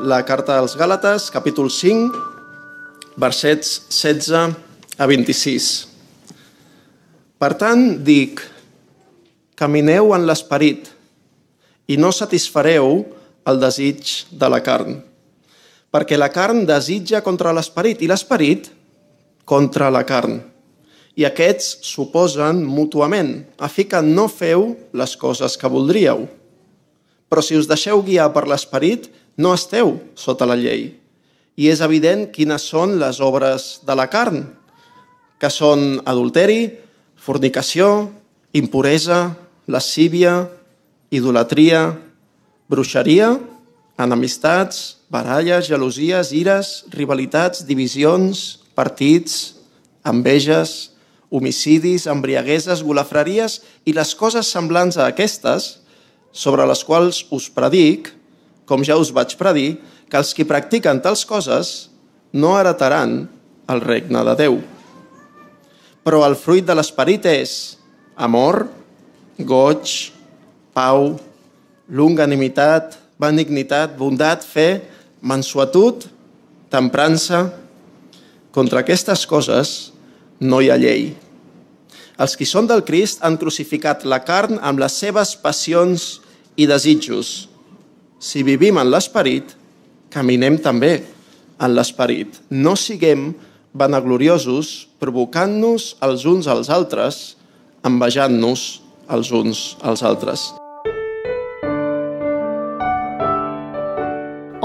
la carta als Gàlates, capítol 5, versets 16 a 26. Per tant, dic, camineu en l'esperit i no satisfareu el desig de la carn. Perquè la carn desitja contra l'esperit i l'esperit contra la carn. I aquests s'oposen mútuament, a fi que no feu les coses que voldríeu. Però si us deixeu guiar per l'esperit, no esteu sota la llei. I és evident quines són les obres de la carn, que són adulteri, fornicació, impuresa, lascívia, idolatria, bruixeria, enemistats, baralles, gelosies, ires, rivalitats, divisions, partits, enveges, homicidis, embriagueses, golafreries i les coses semblants a aquestes, sobre les quals us predic, com ja us vaig predir, que els que practiquen tals coses no heretaran el regne de Déu. Però el fruit de l'esperit és amor, goig, pau, longanimitat, benignitat, bondat, fe, mansuetud, temprança. Contra aquestes coses no hi ha llei. Els qui són del Crist han crucificat la carn amb les seves passions i desitjos. Si vivim en l'esperit, caminem també en l'esperit. No siguem vanagloriosos, provocant-nos els uns als altres, envejant-nos els uns als altres.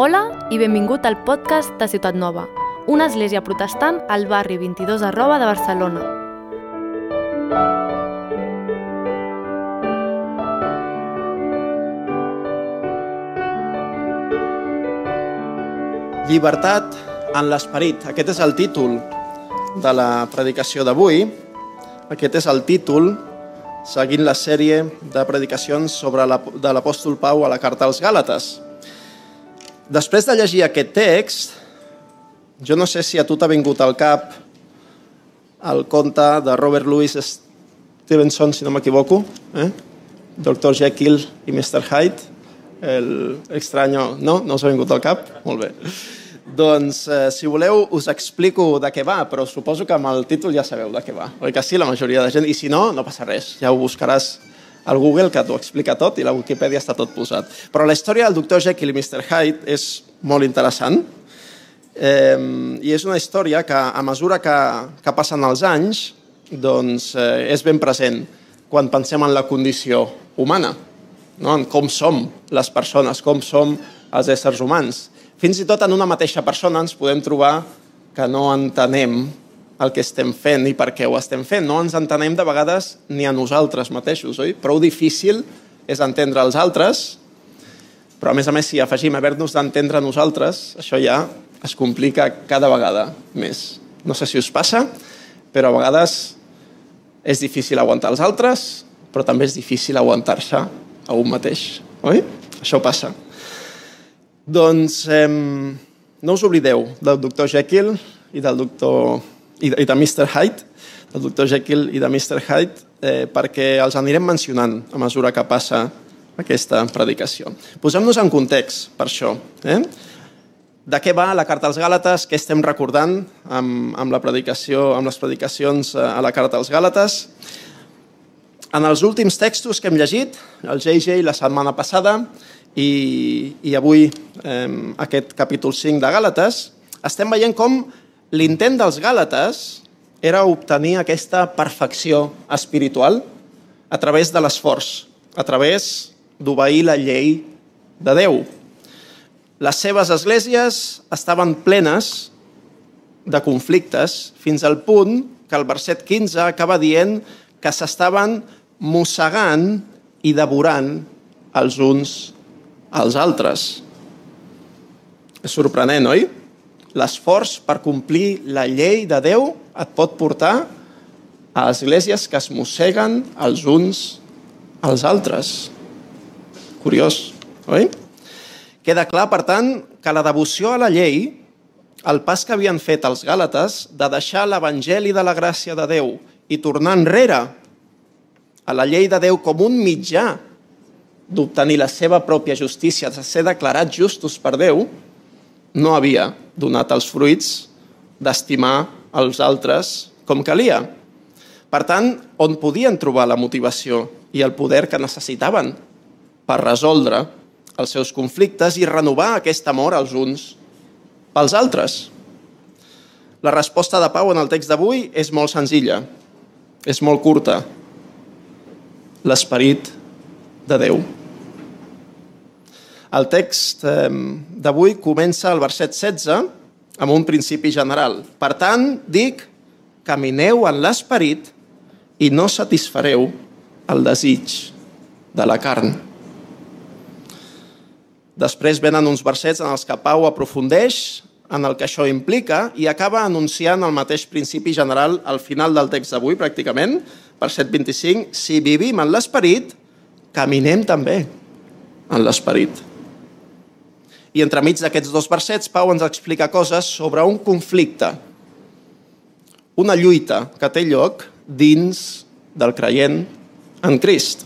Hola i benvingut al podcast de Ciutat Nova, una església protestant al barri 22 arroba de Barcelona. Llibertat en l'esperit. Aquest és el títol de la predicació d'avui. Aquest és el títol seguint la sèrie de predicacions sobre la, de l'apòstol Pau a la carta als Gàlates. Després de llegir aquest text, jo no sé si a tu t'ha vingut al cap el conte de Robert Louis Stevenson, si no m'equivoco, eh? Dr. Jekyll i Mr. Hyde, el extraño... No? No us ha vingut al cap? Molt bé. Doncs, eh, si voleu, us explico de què va, però suposo que amb el títol ja sabeu de què va. Oi que sí, la majoria de gent? I si no, no passa res. Ja ho buscaràs al Google, que t'ho explica tot, i la Wikipedia està tot posat. Però la història del doctor Jekyll i Mr. Hyde és molt interessant. Eh, I és una història que, a mesura que, que passen els anys, doncs, eh, és ben present quan pensem en la condició humana no? en com som les persones, com som els éssers humans. Fins i tot en una mateixa persona ens podem trobar que no entenem el que estem fent i per què ho estem fent. No ens entenem de vegades ni a nosaltres mateixos, oi? Prou difícil és entendre els altres, però a més a més si afegim haver-nos d'entendre nosaltres, això ja es complica cada vegada més. No sé si us passa, però a vegades és difícil aguantar els altres, però també és difícil aguantar-se a un mateix, oi? Això passa. Doncs eh, no us oblideu del doctor Jekyll i del doctor i de, i de Mr. Hyde, del doctor Jekyll i de Mr. Hyde, eh, perquè els anirem mencionant a mesura que passa aquesta predicació. Posem-nos en context per això. Eh? De què va la carta als Gàlates? Què estem recordant amb, amb, la predicació, amb les predicacions a la carta als Gàlates? En els últims textos que hem llegit, el JJ la setmana passada i, i avui eh, aquest capítol 5 de Gàlates, estem veient com l'intent dels Gàlates era obtenir aquesta perfecció espiritual a través de l'esforç, a través d'obeir la llei de Déu. Les seves esglésies estaven plenes de conflictes fins al punt que el verset 15 acaba dient que s'estaven mossegant i devorant els uns als altres. És sorprenent, oi? L'esforç per complir la llei de Déu et pot portar a esglésies que es mosseguen els uns als altres. Curiós, oi? Queda clar, per tant, que la devoció a la llei, el pas que havien fet els gàlates de deixar l'evangeli de la gràcia de Déu i tornar enrere a la llei de Déu com un mitjà d'obtenir la seva pròpia justícia, de ser declarats justos per Déu, no havia donat els fruits d'estimar els altres com calia. Per tant, on podien trobar la motivació i el poder que necessitaven per resoldre els seus conflictes i renovar aquest amor als uns pels altres? La resposta de Pau en el text d'avui és molt senzilla, és molt curta. L'esperit de Déu. El text d'avui comença al verset 16 amb un principi general. Per tant, dic, camineu en l'esperit i no satisfareu el desig de la carn. Després venen uns versets en els que Pau aprofundeix en el que això implica i acaba anunciant el mateix principi general al final del text d'avui, pràcticament, verset 25, si vivim en l'esperit, caminem també en l'esperit. I entremig d'aquests dos versets, Pau ens explica coses sobre un conflicte, una lluita que té lloc dins del creient en Crist.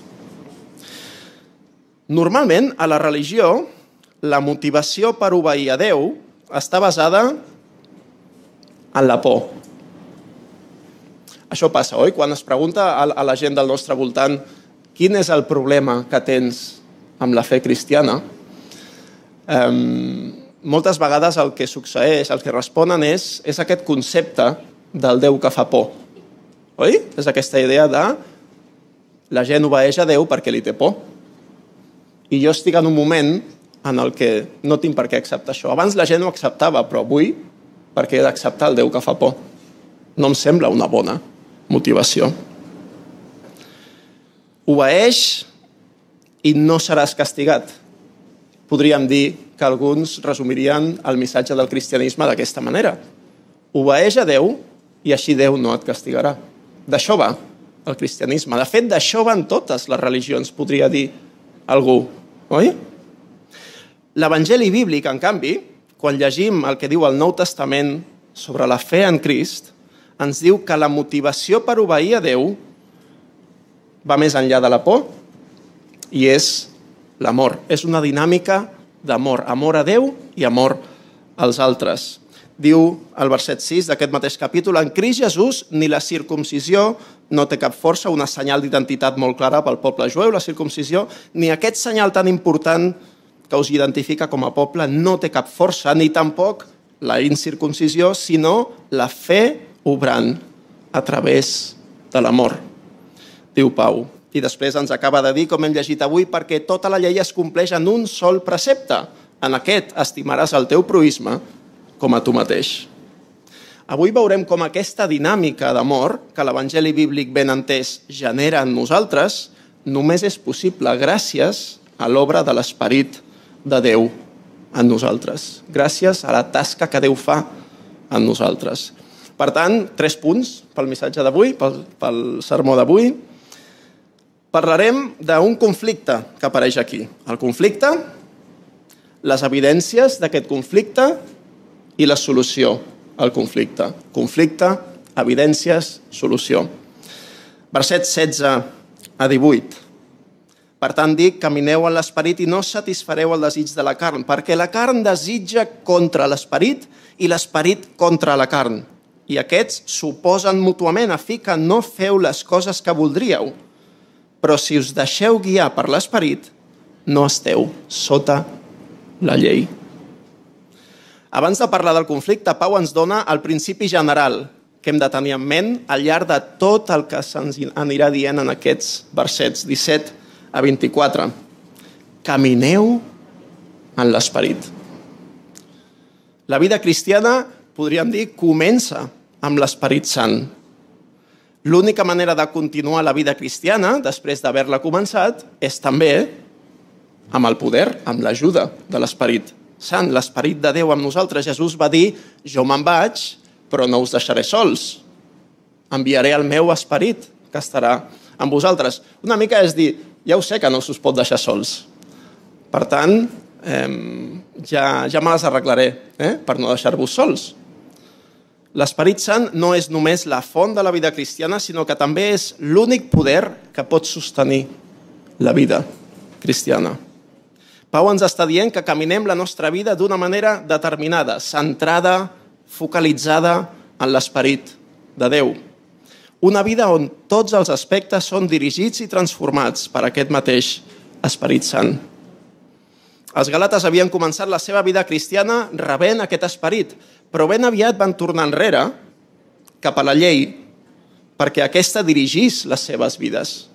Normalment, a la religió, la motivació per obeir a Déu està basada en la por. Això passa, oi? Quan es pregunta a la gent del nostre voltant quin és el problema que tens amb la fe cristiana, moltes vegades el que succeeix, el que responen és, és aquest concepte del Déu que fa por. Oi? És aquesta idea de la gent obeeix a Déu perquè li té por. I jo estic en un moment en el que no tinc per què acceptar això. Abans la gent ho acceptava, però avui perquè he d'acceptar el Déu que fa por. No em sembla una bona motivació. Obeeix i no seràs castigat. Podríem dir que alguns resumirien el missatge del cristianisme d'aquesta manera. Obeeix a Déu i així Déu no et castigarà. D'això va el cristianisme. De fet, d'això van totes les religions, podria dir algú. Oi? L'Evangeli bíblic, en canvi, quan llegim el que diu el Nou Testament sobre la fe en Crist, ens diu que la motivació per obeir a Déu va més enllà de la por i és l'amor. És una dinàmica d'amor, amor a Déu i amor als altres. Diu el verset 6 d'aquest mateix capítol, en Crist Jesús ni la circumcisió no té cap força, una senyal d'identitat molt clara pel poble jueu, la circumcisió, ni aquest senyal tan important que us identifica com a poble no té cap força, ni tampoc la incircuncisió, sinó la fe obrant a través de l'amor, diu Pau. I després ens acaba de dir, com hem llegit avui, perquè tota la llei es compleix en un sol precepte. En aquest estimaràs el teu proisme com a tu mateix. Avui veurem com aquesta dinàmica d'amor que l'Evangeli bíblic ben entès genera en nosaltres només és possible gràcies a l'obra de l'Esperit de Déu en nosaltres, gràcies a la tasca que Déu fa en nosaltres. Per tant, tres punts pel missatge d'avui, pel, pel sermó d'avui. Parlarem d'un conflicte que apareix aquí. El conflicte, les evidències d'aquest conflicte i la solució al conflicte. Conflicte, evidències, solució. Verset 16 a 18. Per tant, dic, camineu en l'esperit i no satisfareu el desig de la carn, perquè la carn desitja contra l'esperit i l'esperit contra la carn. I aquests s'oposen mútuament a fi que no feu les coses que voldríeu. Però si us deixeu guiar per l'esperit, no esteu sota la llei. Abans de parlar del conflicte, Pau ens dona el principi general que hem de tenir en ment al llarg de tot el que se'ns anirà dient en aquests versets 17 a 24. Camineu en l'esperit. La vida cristiana, podríem dir, comença amb l'esperit sant. L'única manera de continuar la vida cristiana, després d'haver-la començat, és també amb el poder, amb l'ajuda de l'esperit sant, l'esperit de Déu amb nosaltres. Jesús va dir, jo me'n vaig, però no us deixaré sols. Enviaré el meu esperit, que estarà amb vosaltres. Una mica és dir, ja ho sé que no us pot deixar sols. Per tant, eh, ja, ja me les arreglaré eh, per no deixar-vos sols. L'Esperit Sant no és només la font de la vida cristiana, sinó que també és l'únic poder que pot sostenir la vida cristiana. Pau ens està dient que caminem la nostra vida d'una manera determinada, centrada, focalitzada en l'esperit de Déu. Una vida on tots els aspectes són dirigits i transformats per aquest mateix Esperit Sant. Els galates havien començat la seva vida cristiana rebent aquest esperit, però ben aviat van tornar enrere cap a la llei perquè aquesta dirigís les seves vides.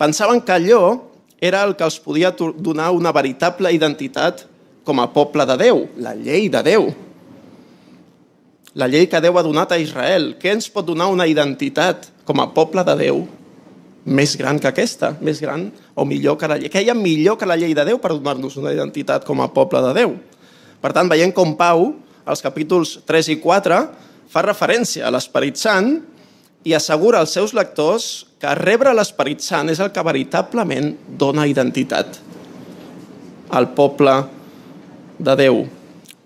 Pensaven que allò era el que els podia donar una veritable identitat com a poble de Déu, la llei de Déu la llei que Déu ha donat a Israel. Què ens pot donar una identitat com a poble de Déu més gran que aquesta, més gran o millor que la llei? Què hi ha millor que la llei de Déu per donar-nos una identitat com a poble de Déu? Per tant, veiem com Pau, als capítols 3 i 4, fa referència a l'Esperit Sant i assegura als seus lectors que rebre l'Esperit Sant és el que veritablement dona identitat al poble de Déu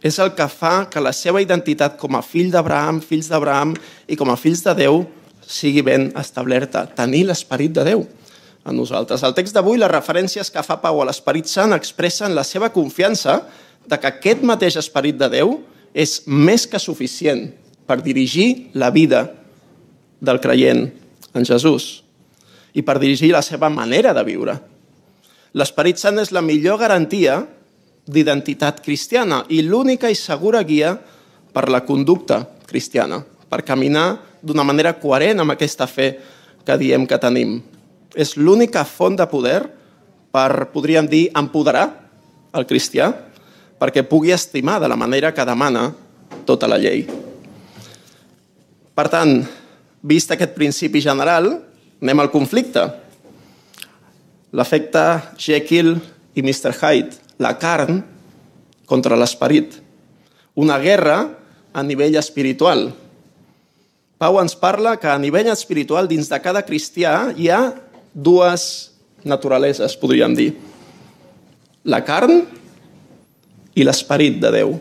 és el que fa que la seva identitat com a fill d'Abraham, fills d'Abraham i com a fills de Déu sigui ben establerta, tenir l'esperit de Déu a nosaltres. El text d'avui, les referències que fa Pau a l'Esperit Sant expressen la seva confiança de que aquest mateix Esperit de Déu és més que suficient per dirigir la vida del creient en Jesús i per dirigir la seva manera de viure. L'Esperit Sant és la millor garantia d'identitat cristiana i l'única i segura guia per la conducta cristiana, per caminar d'una manera coherent amb aquesta fe que diem que tenim. És l'única font de poder per, podríem dir, empoderar el cristià perquè pugui estimar de la manera que demana tota la llei. Per tant, vist aquest principi general, anem al conflicte. L'efecte Jekyll i Mr. Hyde la carn contra l'esperit. Una guerra a nivell espiritual. Pau ens parla que a nivell espiritual, dins de cada cristià, hi ha dues naturaleses, podríem dir. La carn i l'esperit de Déu.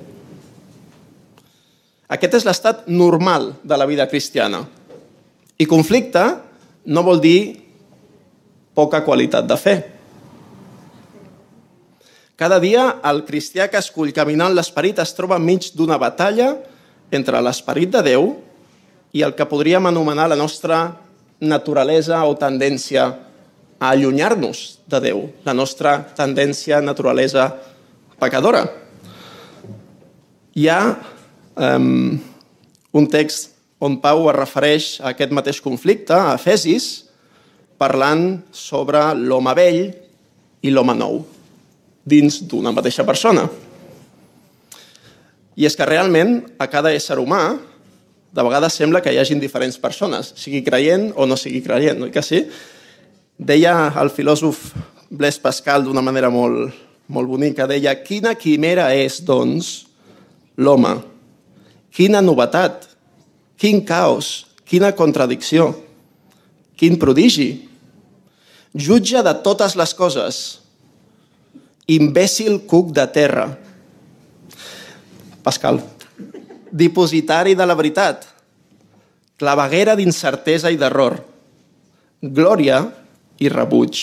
Aquest és l'estat normal de la vida cristiana. I conflicte no vol dir poca qualitat de fe. Cada dia el cristià que escull caminant l'esperit es troba enmig d'una batalla entre l'esperit de Déu i el que podríem anomenar la nostra naturalesa o tendència a allunyar-nos de Déu, la nostra tendència, naturalesa pecadora. Hi ha um, un text on Pau es refereix a aquest mateix conflicte, a Efesis, parlant sobre l'home vell i l'home nou dins d'una mateixa persona. I és que realment a cada ésser humà de vegades sembla que hi hagin diferents persones, sigui creient o no sigui creient, oi que sí? Deia el filòsof Blaise Pascal d'una manera molt, molt bonica, deia, quina quimera és, doncs, l'home? Quina novetat, quin caos, quina contradicció, quin prodigi. Jutge de totes les coses, imbècil cuc de terra. Pascal. Dipositari de la veritat. Claveguera d'incertesa i d'error. Glòria i rebuig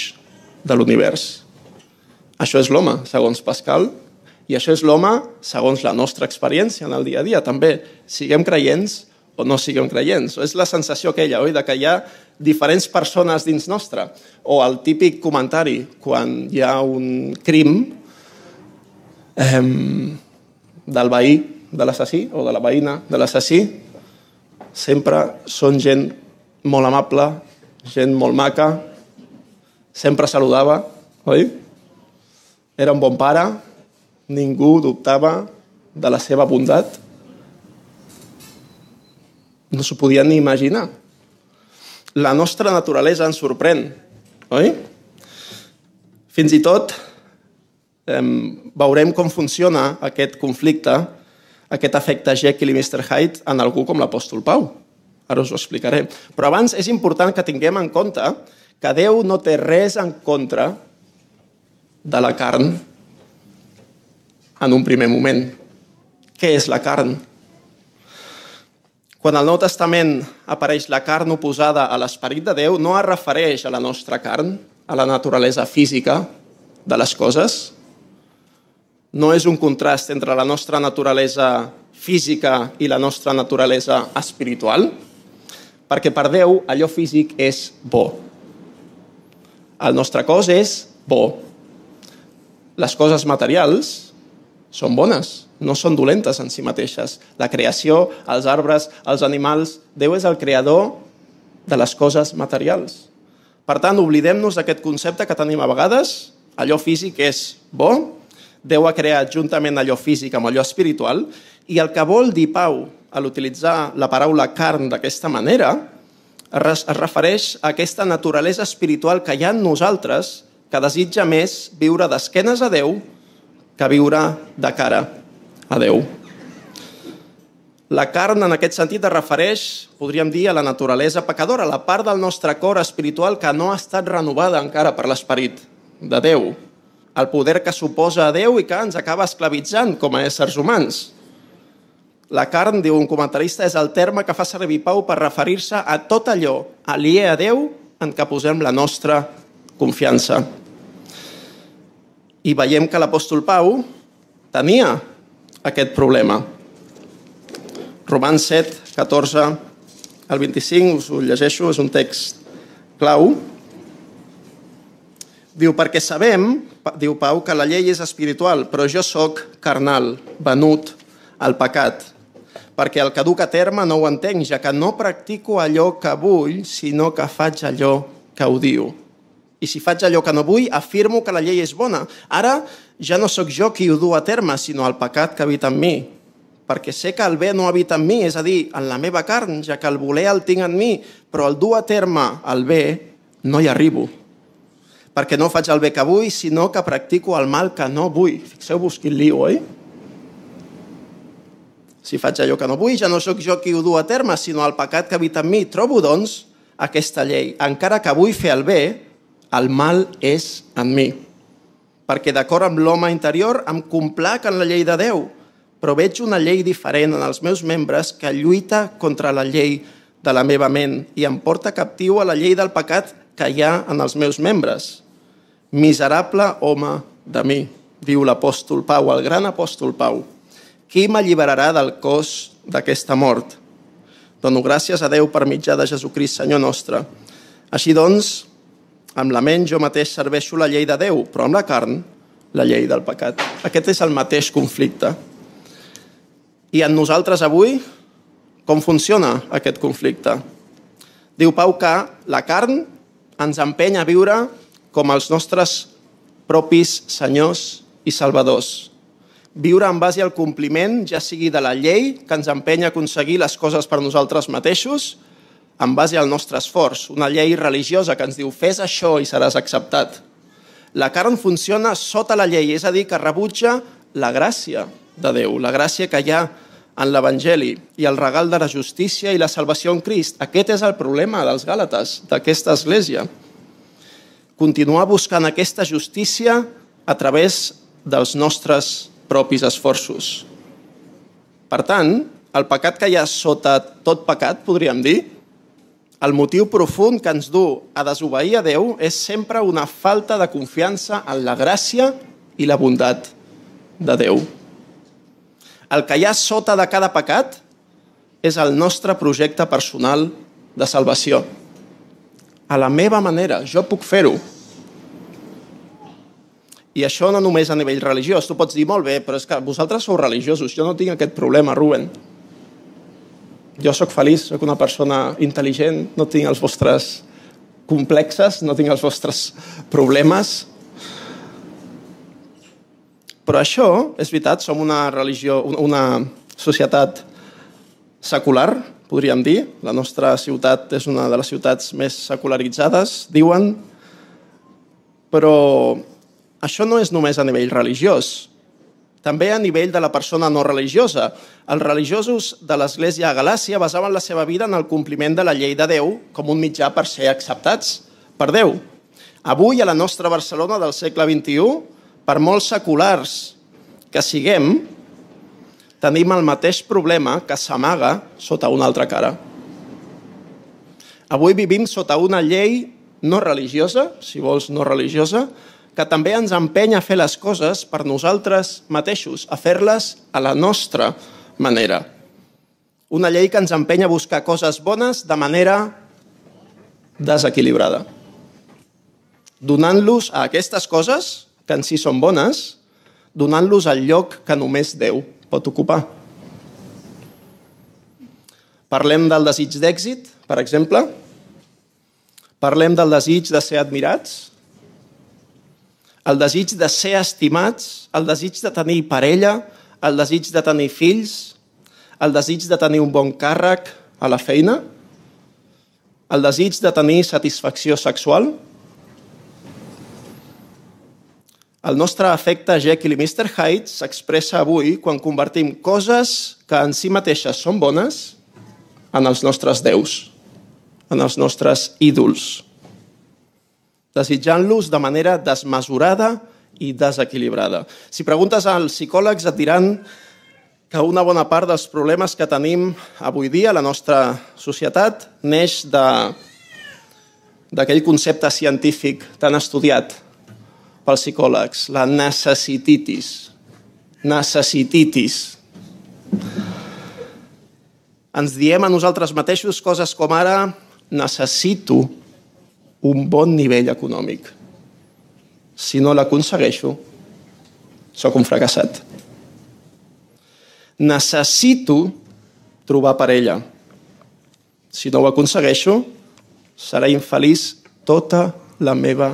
de l'univers. Això és l'home, segons Pascal, i això és l'home segons la nostra experiència en el dia a dia. També siguem creients o no siguem creients. És la sensació aquella, oi?, de que hi ha diferents persones dins nostre. O el típic comentari, quan hi ha un crim eh, del veí de l'assassí o de la veïna de l'assassí, sempre són gent molt amable, gent molt maca, sempre saludava, oi? Era un bon pare, ningú dubtava de la seva bondat no s'ho podien ni imaginar. La nostra naturalesa ens sorprèn, oi? Fins i tot eh, veurem com funciona aquest conflicte, aquest efecte Jekyll i Mr. Hyde en algú com l'apòstol Pau. Ara us ho explicaré. Però abans és important que tinguem en compte que Déu no té res en contra de la carn en un primer moment. Què és la carn? Quan al Nou Testament apareix la carn oposada a l'esperit de Déu, no es refereix a la nostra carn, a la naturalesa física de les coses, no és un contrast entre la nostra naturalesa física i la nostra naturalesa espiritual? Perquè per Déu allò físic és bo. El nostre cos és bo. Les coses materials són bones, no són dolentes en si mateixes. La creació, els arbres, els animals... Déu és el creador de les coses materials. Per tant, oblidem-nos d'aquest concepte que tenim a vegades. Allò físic és bo, Déu ha creat juntament allò físic amb allò espiritual, i el que vol dir Pau a l'utilitzar la paraula carn d'aquesta manera es refereix a aquesta naturalesa espiritual que hi ha en nosaltres que desitja més viure d'esquenes a Déu que viure de cara a Déu. La carn, en aquest sentit, es refereix, podríem dir, a la naturalesa pecadora, la part del nostre cor espiritual que no ha estat renovada encara per l'esperit de Déu, el poder que suposa a Déu i que ens acaba esclavitzant com a éssers humans. La carn, diu un comentarista, és el terme que fa servir Pau per referir-se a tot allò alié a Déu en què posem la nostra confiança. I veiem que l'apòstol Pau tenia aquest problema. Romans 7, 14 al 25, us ho llegeixo, és un text clau. Diu, perquè sabem, diu Pau, que la llei és espiritual, però jo sóc carnal, venut al pecat perquè el que duc a terme no ho entenc, ja que no practico allò que vull, sinó que faig allò que odio. I si faig allò que no vull, afirmo que la llei és bona. Ara ja no sóc jo qui ho du a terme, sinó el pecat que habita en mi. Perquè sé que el bé no habita en mi, és a dir, en la meva carn, ja que el voler el tinc en mi, però el dur a terme el bé no hi arribo. Perquè no faig el bé que vull, sinó que practico el mal que no vull. Fixeu-vos quin lío, oi? Si faig allò que no vull, ja no sóc jo qui ho du a terme, sinó el pecat que habita en mi. Trobo, doncs, aquesta llei. Encara que vull fer el bé, el mal és en mi. Perquè d'acord amb l'home interior em complac en la llei de Déu, però veig una llei diferent en els meus membres que lluita contra la llei de la meva ment i em porta captiu a la llei del pecat que hi ha en els meus membres. Miserable home de mi, diu l'apòstol Pau, el gran apòstol Pau. Qui m'alliberarà del cos d'aquesta mort? Dono gràcies a Déu per mitjà de Jesucrist, Senyor nostre. Així doncs, amb la ment jo mateix serveixo la llei de Déu, però amb la carn, la llei del pecat. Aquest és el mateix conflicte. I en nosaltres avui, com funciona aquest conflicte? Diu Pau que la carn ens empenya a viure com els nostres propis senyors i salvadors viure en base al compliment, ja sigui de la llei, que ens empenya a aconseguir les coses per nosaltres mateixos, en base al nostre esforç, una llei religiosa que ens diu fes això i seràs acceptat. La carn funciona sota la llei, és a dir, que rebutja la gràcia de Déu, la gràcia que hi ha en l'Evangeli i el regal de la justícia i la salvació en Crist. Aquest és el problema dels Gàlates, d'aquesta església. Continuar buscant aquesta justícia a través dels nostres propis esforços. Per tant, el pecat que hi ha sota tot pecat, podríem dir, el motiu profund que ens du a desobeir a Déu és sempre una falta de confiança en la gràcia i la bondat de Déu. El que hi ha sota de cada pecat és el nostre projecte personal de salvació. A la meva manera, jo puc fer-ho. I això no només a nivell religiós. Tu pots dir, molt bé, però és que vosaltres sou religiosos. Jo no tinc aquest problema, Ruben. Jo sóc feliç, sóc una persona intel·ligent, no tinc els vostres complexes, no tinc els vostres problemes. Però això, és veritat, som una religió, una societat secular, podríem dir. La nostra ciutat és una de les ciutats més secularitzades, diuen, però això no és només a nivell religiós, també a nivell de la persona no religiosa. Els religiosos de l'Església a Galàcia basaven la seva vida en el compliment de la llei de Déu com un mitjà per ser acceptats per Déu. Avui, a la nostra Barcelona del segle XXI, per molts seculars que siguem, tenim el mateix problema que s'amaga sota una altra cara. Avui vivim sota una llei no religiosa, si vols no religiosa, que també ens empenya a fer les coses per nosaltres mateixos, a fer-les a la nostra manera. Una llei que ens empenya a buscar coses bones de manera desequilibrada. Donant-los a aquestes coses, que en si són bones, donant-los el lloc que només Déu pot ocupar. Parlem del desig d'èxit, per exemple. Parlem del desig de ser admirats, el desig de ser estimats, el desig de tenir parella, el desig de tenir fills, el desig de tenir un bon càrrec a la feina, el desig de tenir satisfacció sexual. El nostre afecte Jekyll i Mr. Hyde s'expressa avui quan convertim coses que en si mateixes són bones en els nostres déus, en els nostres ídols, desitjant-los de manera desmesurada i desequilibrada. Si preguntes als psicòlegs et diran que una bona part dels problemes que tenim avui dia a la nostra societat neix d'aquell concepte científic tan estudiat pels psicòlegs, la necessititis. Necessititis. Ens diem a nosaltres mateixos coses com ara necessito un bon nivell econòmic. Si no l'aconsegueixo, sóc un fracassat. Necessito trobar parella. Si no ho aconsegueixo, seré infeliç tota la meva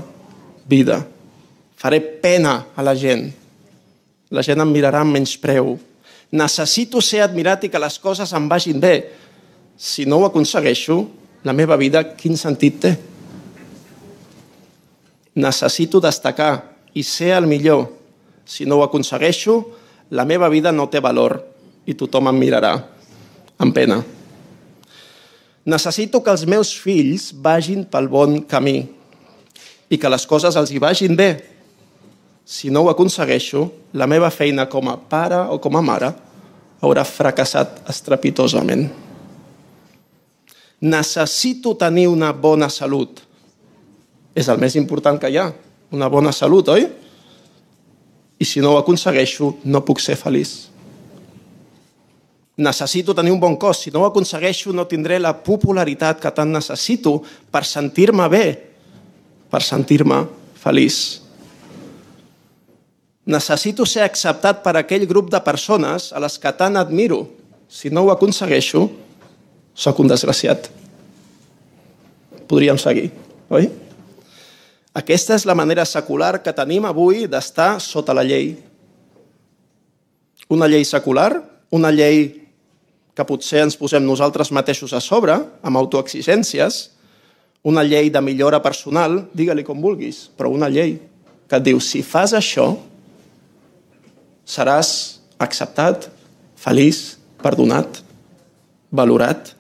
vida. Faré pena a la gent. La gent em mirarà amb menys preu. Necessito ser admirat i que les coses em vagin bé. Si no ho aconsegueixo, la meva vida quin sentit té? Necessito destacar i ser el millor. Si no ho aconsegueixo, la meva vida no té valor i tothom em mirarà amb pena. Necessito que els meus fills vagin pel bon camí i que les coses els hi vagin bé. Si no ho aconsegueixo, la meva feina com a pare o com a mare haurà fracassat estrepitosament. Necessito tenir una bona salut és el més important que hi ha, una bona salut, oi? I si no ho aconsegueixo, no puc ser feliç. Necessito tenir un bon cos. Si no ho aconsegueixo, no tindré la popularitat que tant necessito per sentir-me bé, per sentir-me feliç. Necessito ser acceptat per aquell grup de persones a les que tant admiro. Si no ho aconsegueixo, sóc un desgraciat. Podríem seguir, oi? Aquesta és la manera secular que tenim avui d'estar sota la llei. Una llei secular, una llei que potser ens posem nosaltres mateixos a sobre, amb autoexigències, una llei de millora personal, digue-li com vulguis, però una llei que et diu, si fas això, seràs acceptat, feliç, perdonat, valorat.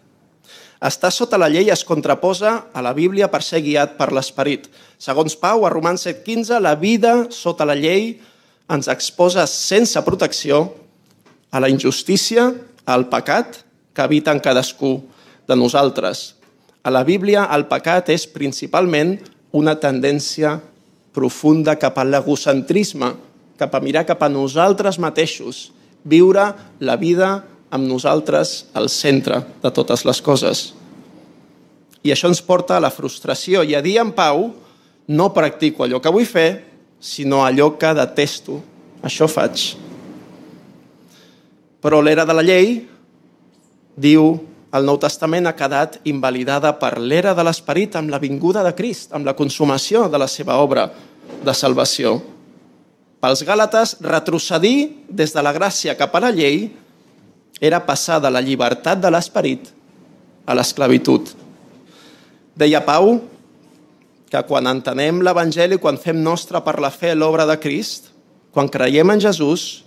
Estar sota la llei es contraposa a la Bíblia per ser guiat per l'Esperit. Segons Pau, a Romans 7.15, la vida sota la llei ens exposa sense protecció a la injustícia, al pecat que habita en cadascú de nosaltres. A la Bíblia, el pecat és principalment una tendència profunda cap a l'egocentrisme, cap a mirar cap a nosaltres mateixos, viure la vida amb nosaltres al centre de totes les coses. I això ens porta a la frustració i a dir en pau no practico allò que vull fer, sinó allò que detesto. Això faig. Però l'era de la llei, diu el Nou Testament, ha quedat invalidada per l'era de l'esperit amb la vinguda de Crist, amb la consumació de la seva obra de salvació. Pels Gàlates, retrocedir des de la gràcia cap a la llei era passar de la llibertat de l'esperit a l'esclavitud. Deia Pau que quan entenem l'Evangeli, quan fem nostra per la fe l'obra de Crist, quan creiem en Jesús,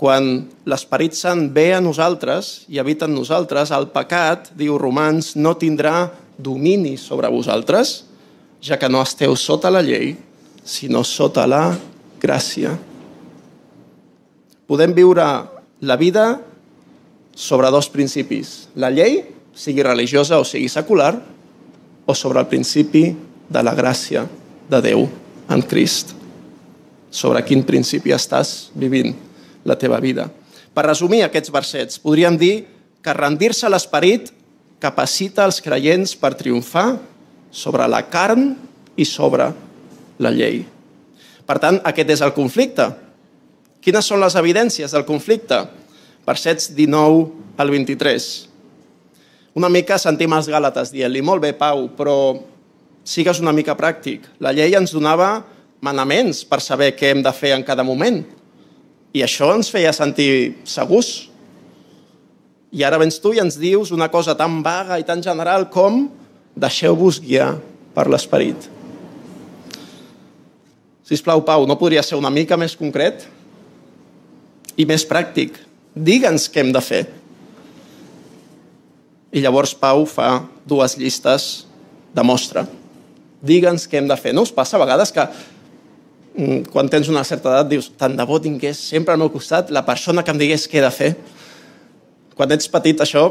quan l'Esperit Sant ve a nosaltres i habita en nosaltres, el pecat, diu Romans, no tindrà domini sobre vosaltres, ja que no esteu sota la llei, sinó sota la gràcia. Podem viure la vida sobre dos principis. La llei, sigui religiosa o sigui secular, o sobre el principi de la gràcia de Déu. en Crist. Sobre quin principi estàs vivint la teva vida. Per resumir aquests versets, podríem dir que rendir-se a l'esperit capacita els creients per triomfar sobre la carn i sobre la llei. Per tant, aquest és el conflicte. Quines són les evidències del conflicte? Versets 19 al 23. Una mica sentim els Gàlates dient-li, molt bé, Pau, però sigues una mica pràctic. La llei ens donava manaments per saber què hem de fer en cada moment. I això ens feia sentir segurs. I ara vens tu i ens dius una cosa tan vaga i tan general com deixeu-vos guiar per l'esperit. Si plau, Pau, no podria ser una mica més concret i més pràctic? Digue'ns què hem de fer. I llavors Pau fa dues llistes de mostra. Digue'ns què hem de fer. No us passa a vegades que mm, quan tens una certa edat dius tant de bo tingués sempre al meu costat la persona que em digués què he de fer. Quan ets petit això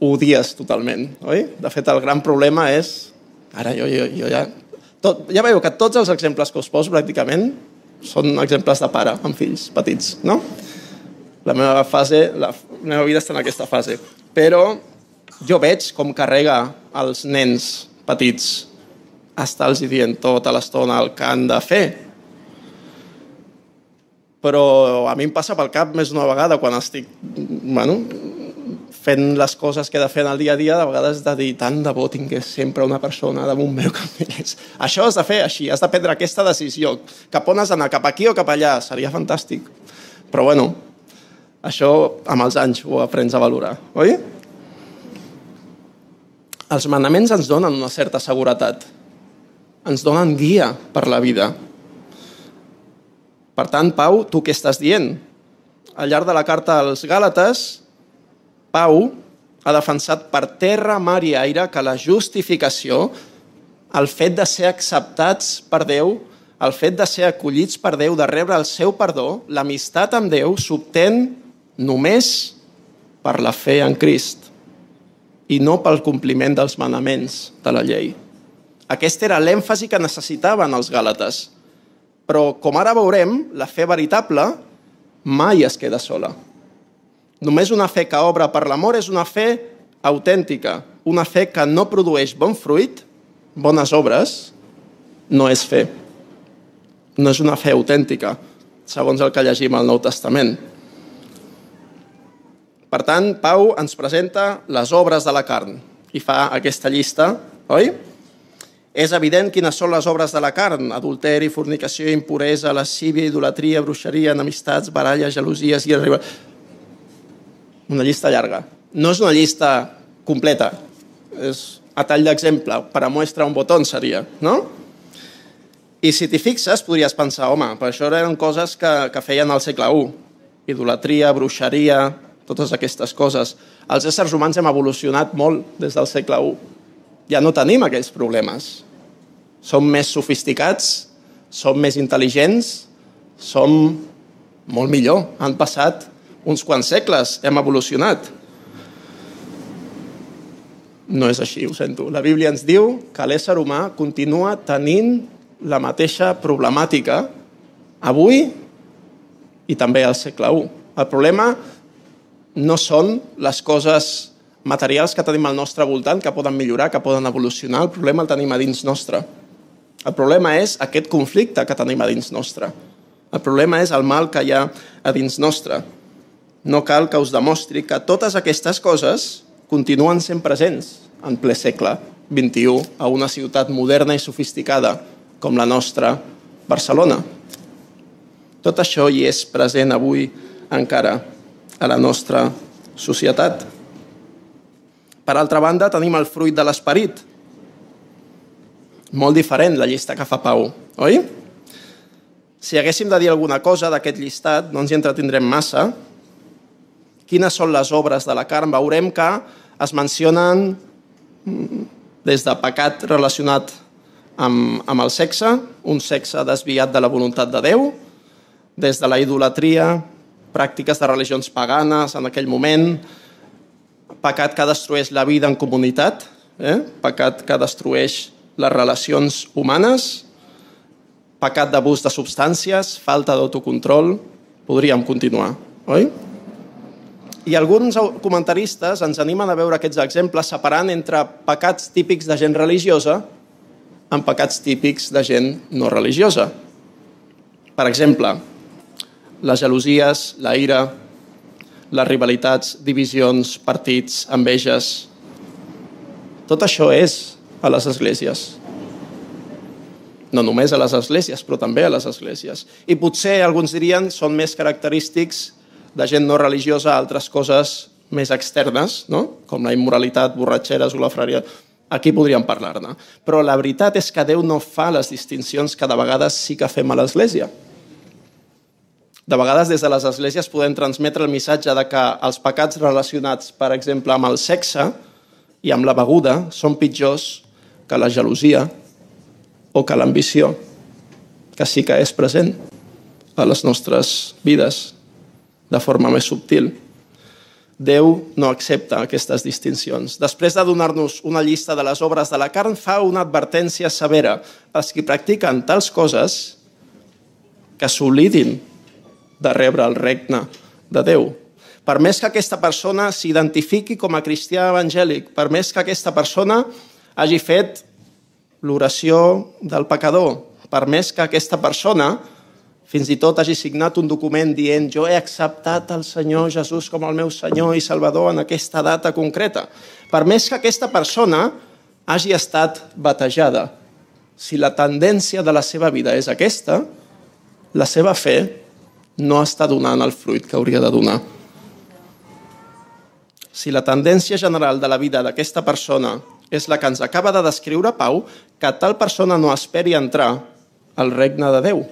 ho odies totalment, oi? De fet, el gran problema és... Ara jo, jo, jo ja... Tot, ja veieu que tots els exemples que us poso pràcticament són exemples de pare amb fills petits, no? La meva fase, la meva vida està en aquesta fase. Però jo veig com carrega els nens petits estar-los dient tota l'estona el que han de fer. Però a mi em passa pel cap més d'una vegada quan estic bueno, fent les coses que he de fer en el dia a dia, de vegades de dir tant de bo tingués sempre una persona damunt meu que em digués això has de fer així, has de prendre aquesta decisió. Cap on has d'anar, cap aquí o cap allà? Seria fantàstic. Però bueno, això amb els anys ho aprens a valorar, oi? Els manaments ens donen una certa seguretat ens donen guia per la vida. Per tant, Pau, tu què estàs dient? Al llarg de la carta als Gàlates, Pau ha defensat per terra, mar i aire que la justificació, el fet de ser acceptats per Déu, el fet de ser acollits per Déu, de rebre el seu perdó, l'amistat amb Déu s'obtén només per la fe en Crist i no pel compliment dels manaments de la llei. Aquest era l'èmfasi que necessitaven els gàlates. Però, com ara veurem, la fe veritable mai es queda sola. Només una fe que obre per l'amor és una fe autèntica. Una fe que no produeix bon fruit, bones obres, no és fe. No és una fe autèntica, segons el que llegim al Nou Testament. Per tant, Pau ens presenta les obres de la carn i fa aquesta llista, oi? És evident quines són les obres de la carn, adulteri, fornicació, impuresa, lascívia, idolatria, bruixeria, enemistats, baralles, gelosies i arriba... Una llista llarga. No és una llista completa, és a tall d'exemple, per a mostra un botó seria, no? I si t'hi fixes, podries pensar, home, per això eren coses que, que feien al segle I. Idolatria, bruixeria, totes aquestes coses. Els éssers humans hem evolucionat molt des del segle I ja no tenim aquells problemes. Som més sofisticats, som més intel·ligents, som molt millor. Han passat uns quants segles, hem evolucionat. No és així, ho sento. La Bíblia ens diu que l'ésser humà continua tenint la mateixa problemàtica avui i també al segle I. El problema no són les coses materials que tenim al nostre voltant que poden millorar, que poden evolucionar. El problema el tenim a dins nostre. El problema és aquest conflicte que tenim a dins nostre. El problema és el mal que hi ha a dins nostre. No cal que us demostri que totes aquestes coses continuen sent presents en ple segle XXI a una ciutat moderna i sofisticada com la nostra Barcelona. Tot això hi és present avui encara a la nostra societat. Per altra banda, tenim el fruit de l'esperit. Molt diferent la llista que fa Pau, oi? Si haguéssim de dir alguna cosa d'aquest llistat, no ens hi entretindrem massa. Quines són les obres de la carn? Veurem que es mencionen des de pecat relacionat amb, amb el sexe, un sexe desviat de la voluntat de Déu, des de la idolatria, pràctiques de religions paganes en aquell moment, pecat que destrueix la vida en comunitat, eh? pecat que destrueix les relacions humanes, pecat d'abús de substàncies, falta d'autocontrol, podríem continuar, oi? I alguns comentaristes ens animen a veure aquests exemples separant entre pecats típics de gent religiosa amb pecats típics de gent no religiosa. Per exemple, les gelosies, la ira, les rivalitats, divisions, partits, enveges... Tot això és a les esglésies. No només a les esglésies, però també a les esglésies. I potser, alguns dirien, són més característics de gent no religiosa altres coses més externes, no? com la immoralitat, borratxeres o la frària. Aquí podríem parlar-ne. Però la veritat és que Déu no fa les distincions que de vegades sí que fem a l'Església. De vegades des de les esglésies podem transmetre el missatge de que els pecats relacionats, per exemple, amb el sexe i amb la beguda són pitjors que la gelosia o que l'ambició, que sí que és present a les nostres vides de forma més subtil. Déu no accepta aquestes distincions. Després de donar-nos una llista de les obres de la carn, fa una advertència severa. Els que practiquen tals coses que s'oblidin de rebre el regne de Déu. Per més que aquesta persona s'identifiqui com a cristià evangèlic, per més que aquesta persona hagi fet l'oració del pecador, per més que aquesta persona fins i tot hagi signat un document dient jo he acceptat el Senyor Jesús com el meu Senyor i Salvador en aquesta data concreta. Per més que aquesta persona hagi estat batejada, si la tendència de la seva vida és aquesta, la seva fe no està donant el fruit que hauria de donar. Si la tendència general de la vida d'aquesta persona és la que ens acaba de descriure Pau, que tal persona no esperi entrar al regne de Déu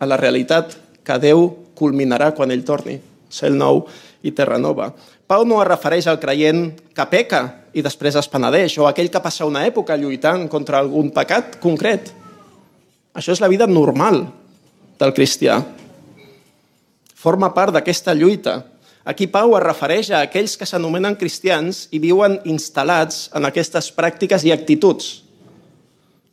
a la realitat que Déu culminarà quan ell torni, cel nou i terra nova. Pau no es refereix al creient que peca i després es penedeix, o aquell que passa una època lluitant contra algun pecat concret. Això és la vida normal del cristià. Forma part d'aquesta lluita. Aquí Pau es refereix a aquells que s'anomenen cristians i viuen instal·lats en aquestes pràctiques i actituds.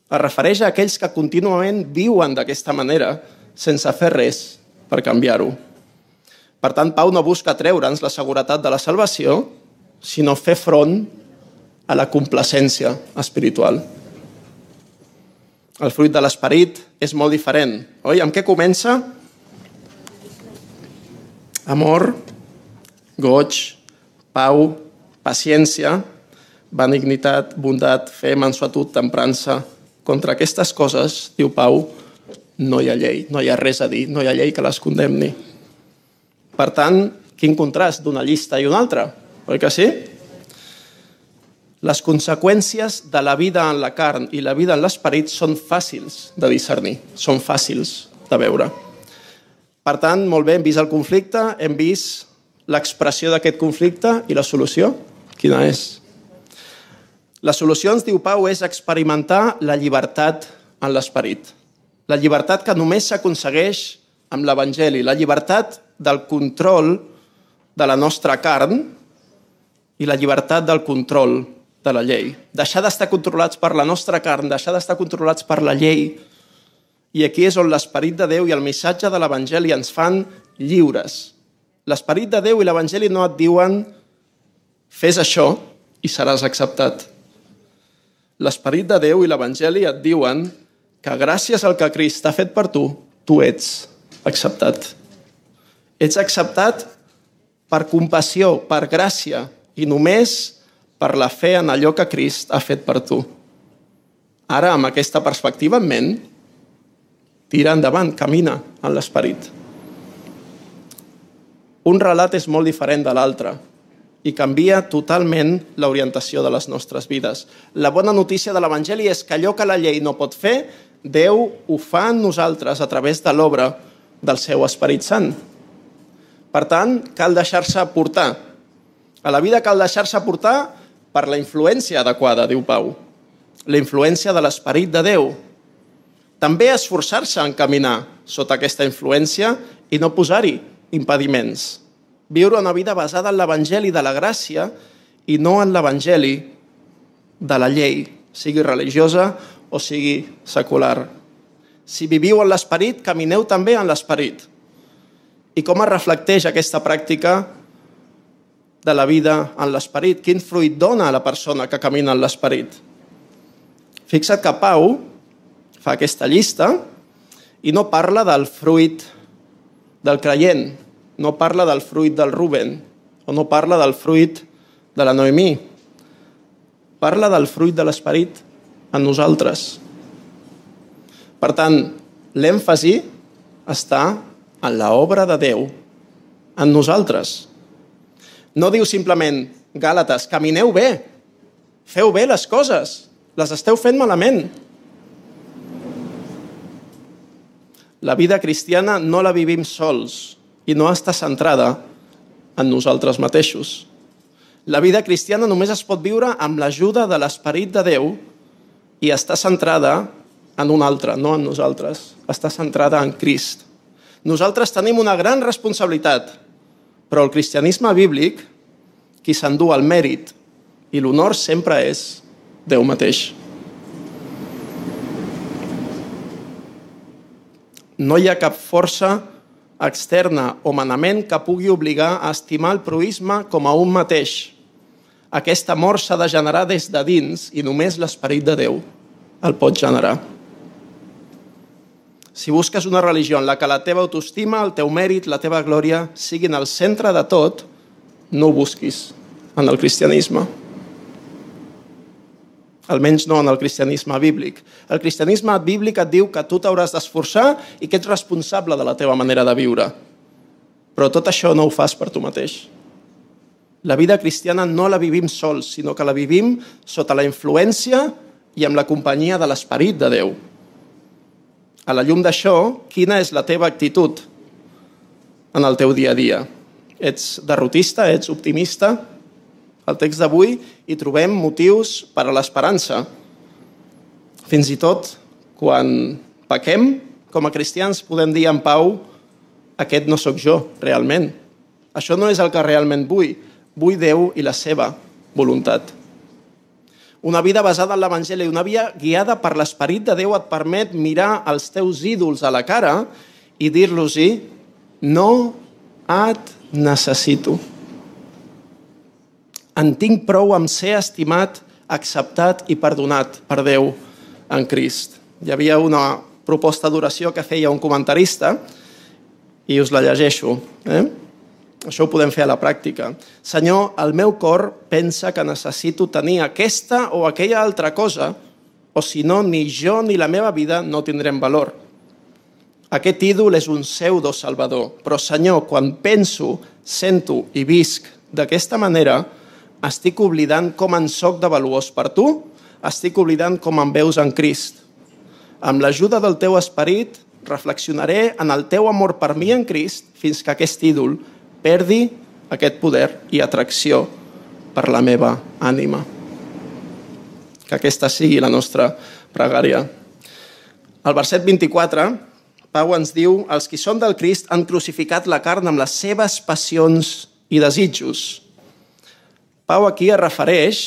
Es refereix a aquells que contínuament viuen d'aquesta manera, sense fer res per canviar-ho. Per tant, Pau no busca treure'ns la seguretat de la salvació, sinó fer front a la complacència espiritual. El fruit de l'esperit és molt diferent. Oi? Amb què comença? Amor, goig, pau, paciència, benignitat, bondat, fe, mansuetud, temprança. Contra aquestes coses, diu Pau, no hi ha llei, no hi ha res a dir, no hi ha llei que les condemni. Per tant, quin contrast d'una llista i una altra, oi que sí? Les conseqüències de la vida en la carn i la vida en l'esperit són fàcils de discernir, són fàcils de veure. Per tant, molt bé, hem vist el conflicte, hem vist l'expressió d'aquest conflicte i la solució, quina és? La solució, ens diu Pau, és experimentar la llibertat en l'esperit. La llibertat que només s'aconsegueix amb l'Evangeli, la llibertat del control de la nostra carn i la llibertat del control de la llei. Deixar d'estar controlats per la nostra carn, deixar d'estar controlats per la llei. I aquí és on l'esperit de Déu i el missatge de l'Evangeli ens fan lliures. L'esperit de Déu i l'Evangeli no et diuen fes això i seràs acceptat. L'esperit de Déu i l'Evangeli et diuen que gràcies al que Crist ha fet per tu, tu ets acceptat. Ets acceptat per compassió, per gràcia i només per la fe en allò que Crist ha fet per tu. Ara, amb aquesta perspectiva en ment, tira endavant, camina en l'esperit. Un relat és molt diferent de l'altre i canvia totalment l'orientació de les nostres vides. La bona notícia de l'Evangeli és que allò que la llei no pot fer, Déu ho fa en nosaltres a través de l'obra del seu Esperit Sant. Per tant, cal deixar-se portar. A la vida cal deixar-se portar per la influència adequada, diu Pau. La influència de l'Esperit de Déu. També esforçar-se en caminar sota aquesta influència i no posar-hi impediments. Viure una vida basada en l'Evangeli de la gràcia i no en l'Evangeli de la llei, sigui religiosa o sigui secular. Si viviu en l'esperit, camineu també en l'esperit. I com es reflecteix aquesta pràctica de la vida en l'esperit? Quin fruit dona a la persona que camina en l'esperit? Fixa't que Pau fa aquesta llista i no parla del fruit del creient, no parla del fruit del Ruben, o no parla del fruit de la Noemí. Parla del fruit de l'esperit en nosaltres. Per tant, l'èmfasi està en l'obra de Déu en nosaltres. No diu simplement, Gàlates, camineu bé, feu bé les coses, les esteu fent malament. La vida cristiana no la vivim sols i no està centrada en nosaltres mateixos. La vida cristiana només es pot viure amb l'ajuda de l'Esperit de Déu i està centrada en un altre, no en nosaltres. Està centrada en Crist. Nosaltres tenim una gran responsabilitat, però el cristianisme bíblic, qui s'endú el mèrit i l'honor sempre és Déu mateix. No hi ha cap força externa o manament que pugui obligar a estimar el proisme com a un mateix. Aquest amor s'ha de generar des de dins i només l'esperit de Déu el pot generar. Si busques una religió en la que la teva autoestima, el teu mèrit, la teva glòria siguin al centre de tot, no ho busquis en el cristianisme. Almenys no en el cristianisme bíblic. El cristianisme bíblic et diu que tu t'hauràs d'esforçar i que ets responsable de la teva manera de viure. Però tot això no ho fas per tu mateix. La vida cristiana no la vivim sols, sinó que la vivim sota la influència i amb la companyia de l'Esperit de Déu. A la llum d'això, quina és la teva actitud en el teu dia a dia? Ets derrotista? Ets optimista? Al text d'avui hi trobem motius per a l'esperança. Fins i tot quan pequem, com a cristians podem dir en pau aquest no sóc jo, realment. Això no és el que realment vull. Vull Déu i la seva voluntat. Una vida basada en l'Evangeli, una vida guiada per l'Esperit de Déu et permet mirar els teus ídols a la cara i dir-los-hi no et necessito. En tinc prou amb ser estimat, acceptat i perdonat per Déu en Crist. Hi havia una proposta d'oració que feia un comentarista i us la llegeixo. Eh? Això ho podem fer a la pràctica. Senyor, el meu cor pensa que necessito tenir aquesta o aquella altra cosa, o si no, ni jo ni la meva vida no tindrem valor. Aquest ídol és un pseudo salvador, però Senyor, quan penso, sento i visc d'aquesta manera, estic oblidant com en soc de valuós per tu, estic oblidant com em veus en Crist. Amb l'ajuda del teu esperit, reflexionaré en el teu amor per mi en Crist fins que aquest ídol perdi aquest poder i atracció per la meva ànima. Que aquesta sigui la nostra pregària. Al verset 24, Pau ens diu els qui són del Crist han crucificat la carn amb les seves passions i desitjos. Pau aquí es refereix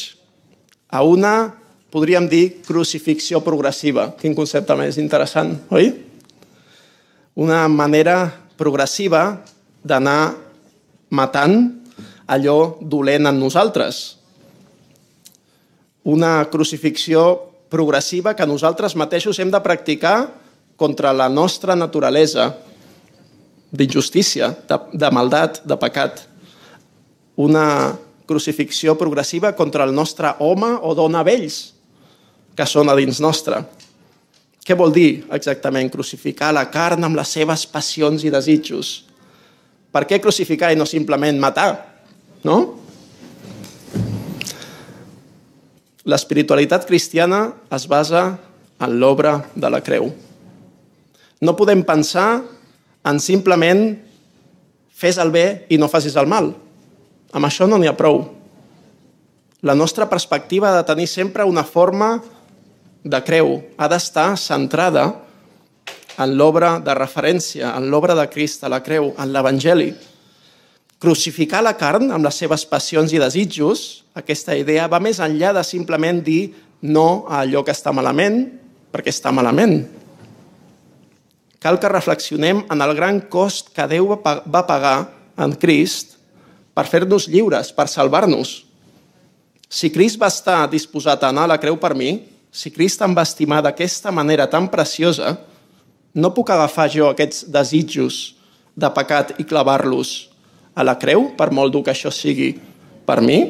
a una, podríem dir, crucifixió progressiva. Quin concepte més interessant, oi? Una manera progressiva d'anar matant allò dolent en nosaltres. Una crucifixió progressiva que nosaltres mateixos hem de practicar contra la nostra naturalesa d'injustícia, de, de maldat, de pecat. Una crucifixió progressiva contra el nostre home o dona vells que són a dins nostre. Què vol dir exactament crucificar la carn amb les seves passions i desitjos? Per què crucificar i no simplement matar? No? L'espiritualitat cristiana es basa en l'obra de la creu. No podem pensar en simplement fes el bé i no facis el mal. Amb això no n'hi ha prou. La nostra perspectiva ha de tenir sempre una forma de creu. Ha d'estar centrada en l'obra de referència, en l'obra de Crist, a la creu, en l'Evangeli. Crucificar la carn amb les seves passions i desitjos, aquesta idea va més enllà de simplement dir no a allò que està malament, perquè està malament. cal que reflexionem en el gran cost que Déu va pagar en Crist per fer-nos lliures, per salvar-nos. Si Crist va estar disposat a anar a la creu per mi, si Crist em va estimar d'aquesta manera tan preciosa, no puc agafar jo aquests desitjos de pecat i clavar-los a la creu, per molt dur que això sigui per mi?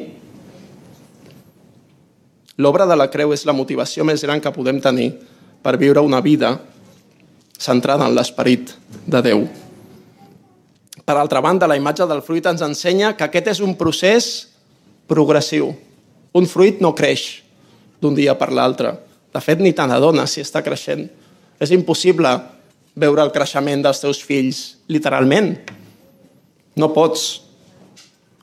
L'obra de la creu és la motivació més gran que podem tenir per viure una vida centrada en l'esperit de Déu. Per altra banda, la imatge del fruit ens ensenya que aquest és un procés progressiu. Un fruit no creix d'un dia per l'altre. De fet, ni te n'adones si està creixent. És impossible veure el creixement dels teus fills, literalment. No pots.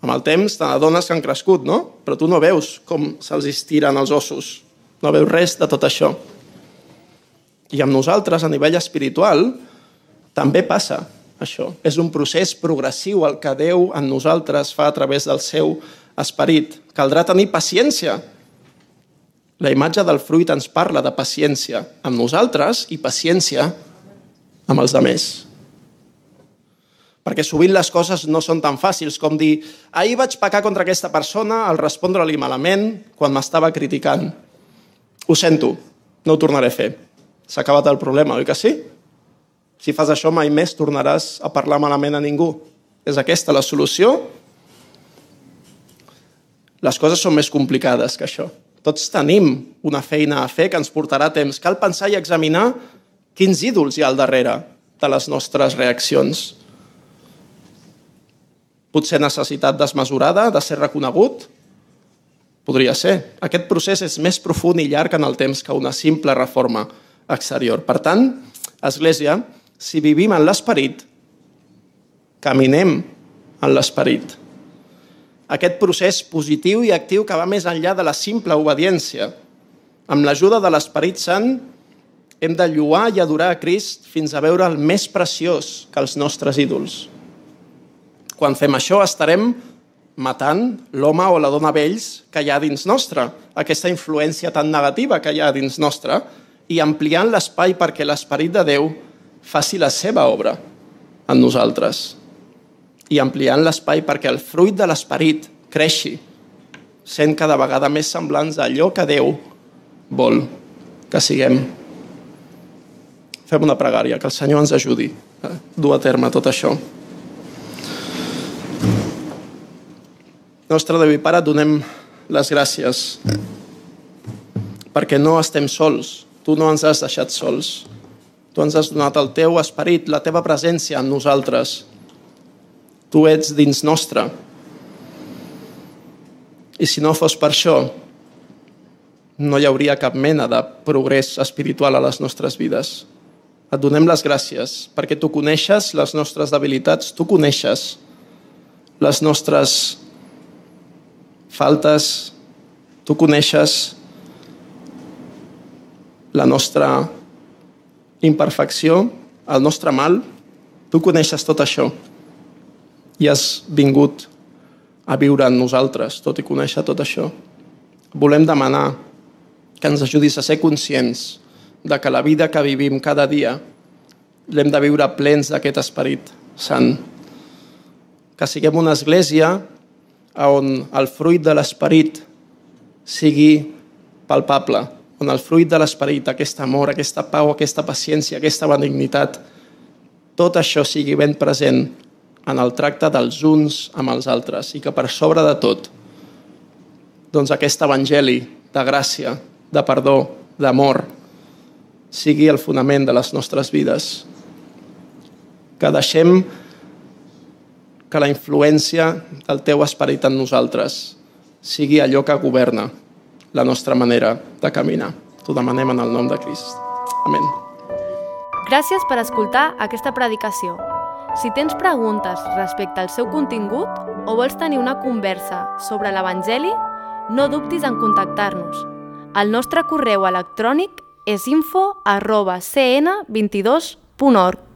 Amb el temps te n'adones que han crescut, no? Però tu no veus com se'ls estiren els ossos. No veus res de tot això. I amb nosaltres, a nivell espiritual, també passa això. És un procés progressiu el que Déu en nosaltres fa a través del seu esperit. Caldrà tenir paciència. La imatge del fruit ens parla de paciència amb nosaltres i paciència amb els altres. Perquè sovint les coses no són tan fàcils com dir ahir vaig pecar contra aquesta persona al respondre-li malament quan m'estava criticant. Ho sento, no ho tornaré a fer. S'ha acabat el problema, oi que sí? Si fas això mai més tornaràs a parlar malament a ningú. És aquesta la solució? Les coses són més complicades que això. Tots tenim una feina a fer que ens portarà temps. Cal pensar i examinar quins ídols hi ha al darrere de les nostres reaccions. Potser necessitat desmesurada de ser reconegut? Podria ser. Aquest procés és més profund i llarg en el temps que una simple reforma exterior. Per tant, Església, si vivim en l'esperit, caminem en l'esperit. Aquest procés positiu i actiu que va més enllà de la simple obediència. Amb l'ajuda de l'Esperit Sant, hem de lluar i adorar a Crist fins a veure el més preciós que els nostres ídols. Quan fem això estarem matant l'home o la dona vells que hi ha dins nostre, aquesta influència tan negativa que hi ha dins nostre, i ampliant l'espai perquè l'esperit de Déu faci la seva obra en nosaltres. I ampliant l'espai perquè el fruit de l'esperit creixi, sent cada vegada més semblants a allò que Déu vol que siguem. Fem una pregària, que el Senyor ens ajudi a dur a terme tot això. Nostre Déu i Pare, donem les gràcies perquè no estem sols. Tu no ens has deixat sols. Tu ens has donat el teu esperit, la teva presència en nosaltres. Tu ets dins nostre. I si no fos per això, no hi hauria cap mena de progrés espiritual a les nostres vides. Et donem les gràcies perquè tu coneixes les nostres debilitats, tu coneixes les nostres faltes, tu coneixes la nostra imperfecció, el nostre mal, tu coneixes tot això i has vingut a viure en nosaltres, tot i conèixer tot això. Volem demanar que ens ajudis a ser conscients de que la vida que vivim cada dia l'hem de viure plens d'aquest esperit sant. Que siguem una església on el fruit de l'esperit sigui palpable, on el fruit de l'esperit, aquest amor, aquesta pau, aquesta paciència, aquesta benignitat, tot això sigui ben present en el tracte dels uns amb els altres i que per sobre de tot doncs aquest evangeli de gràcia, de perdó, d'amor, sigui el fonament de les nostres vides. Que deixem que la influència del teu esperit en nosaltres sigui allò que governa la nostra manera de caminar. T'ho demanem en el nom de Crist. Amén. Gràcies per escoltar aquesta predicació. Si tens preguntes respecte al seu contingut o vols tenir una conversa sobre l'Evangeli, no dubtis en contactar-nos. El nostre correu electrònic és info arroba cn22.org.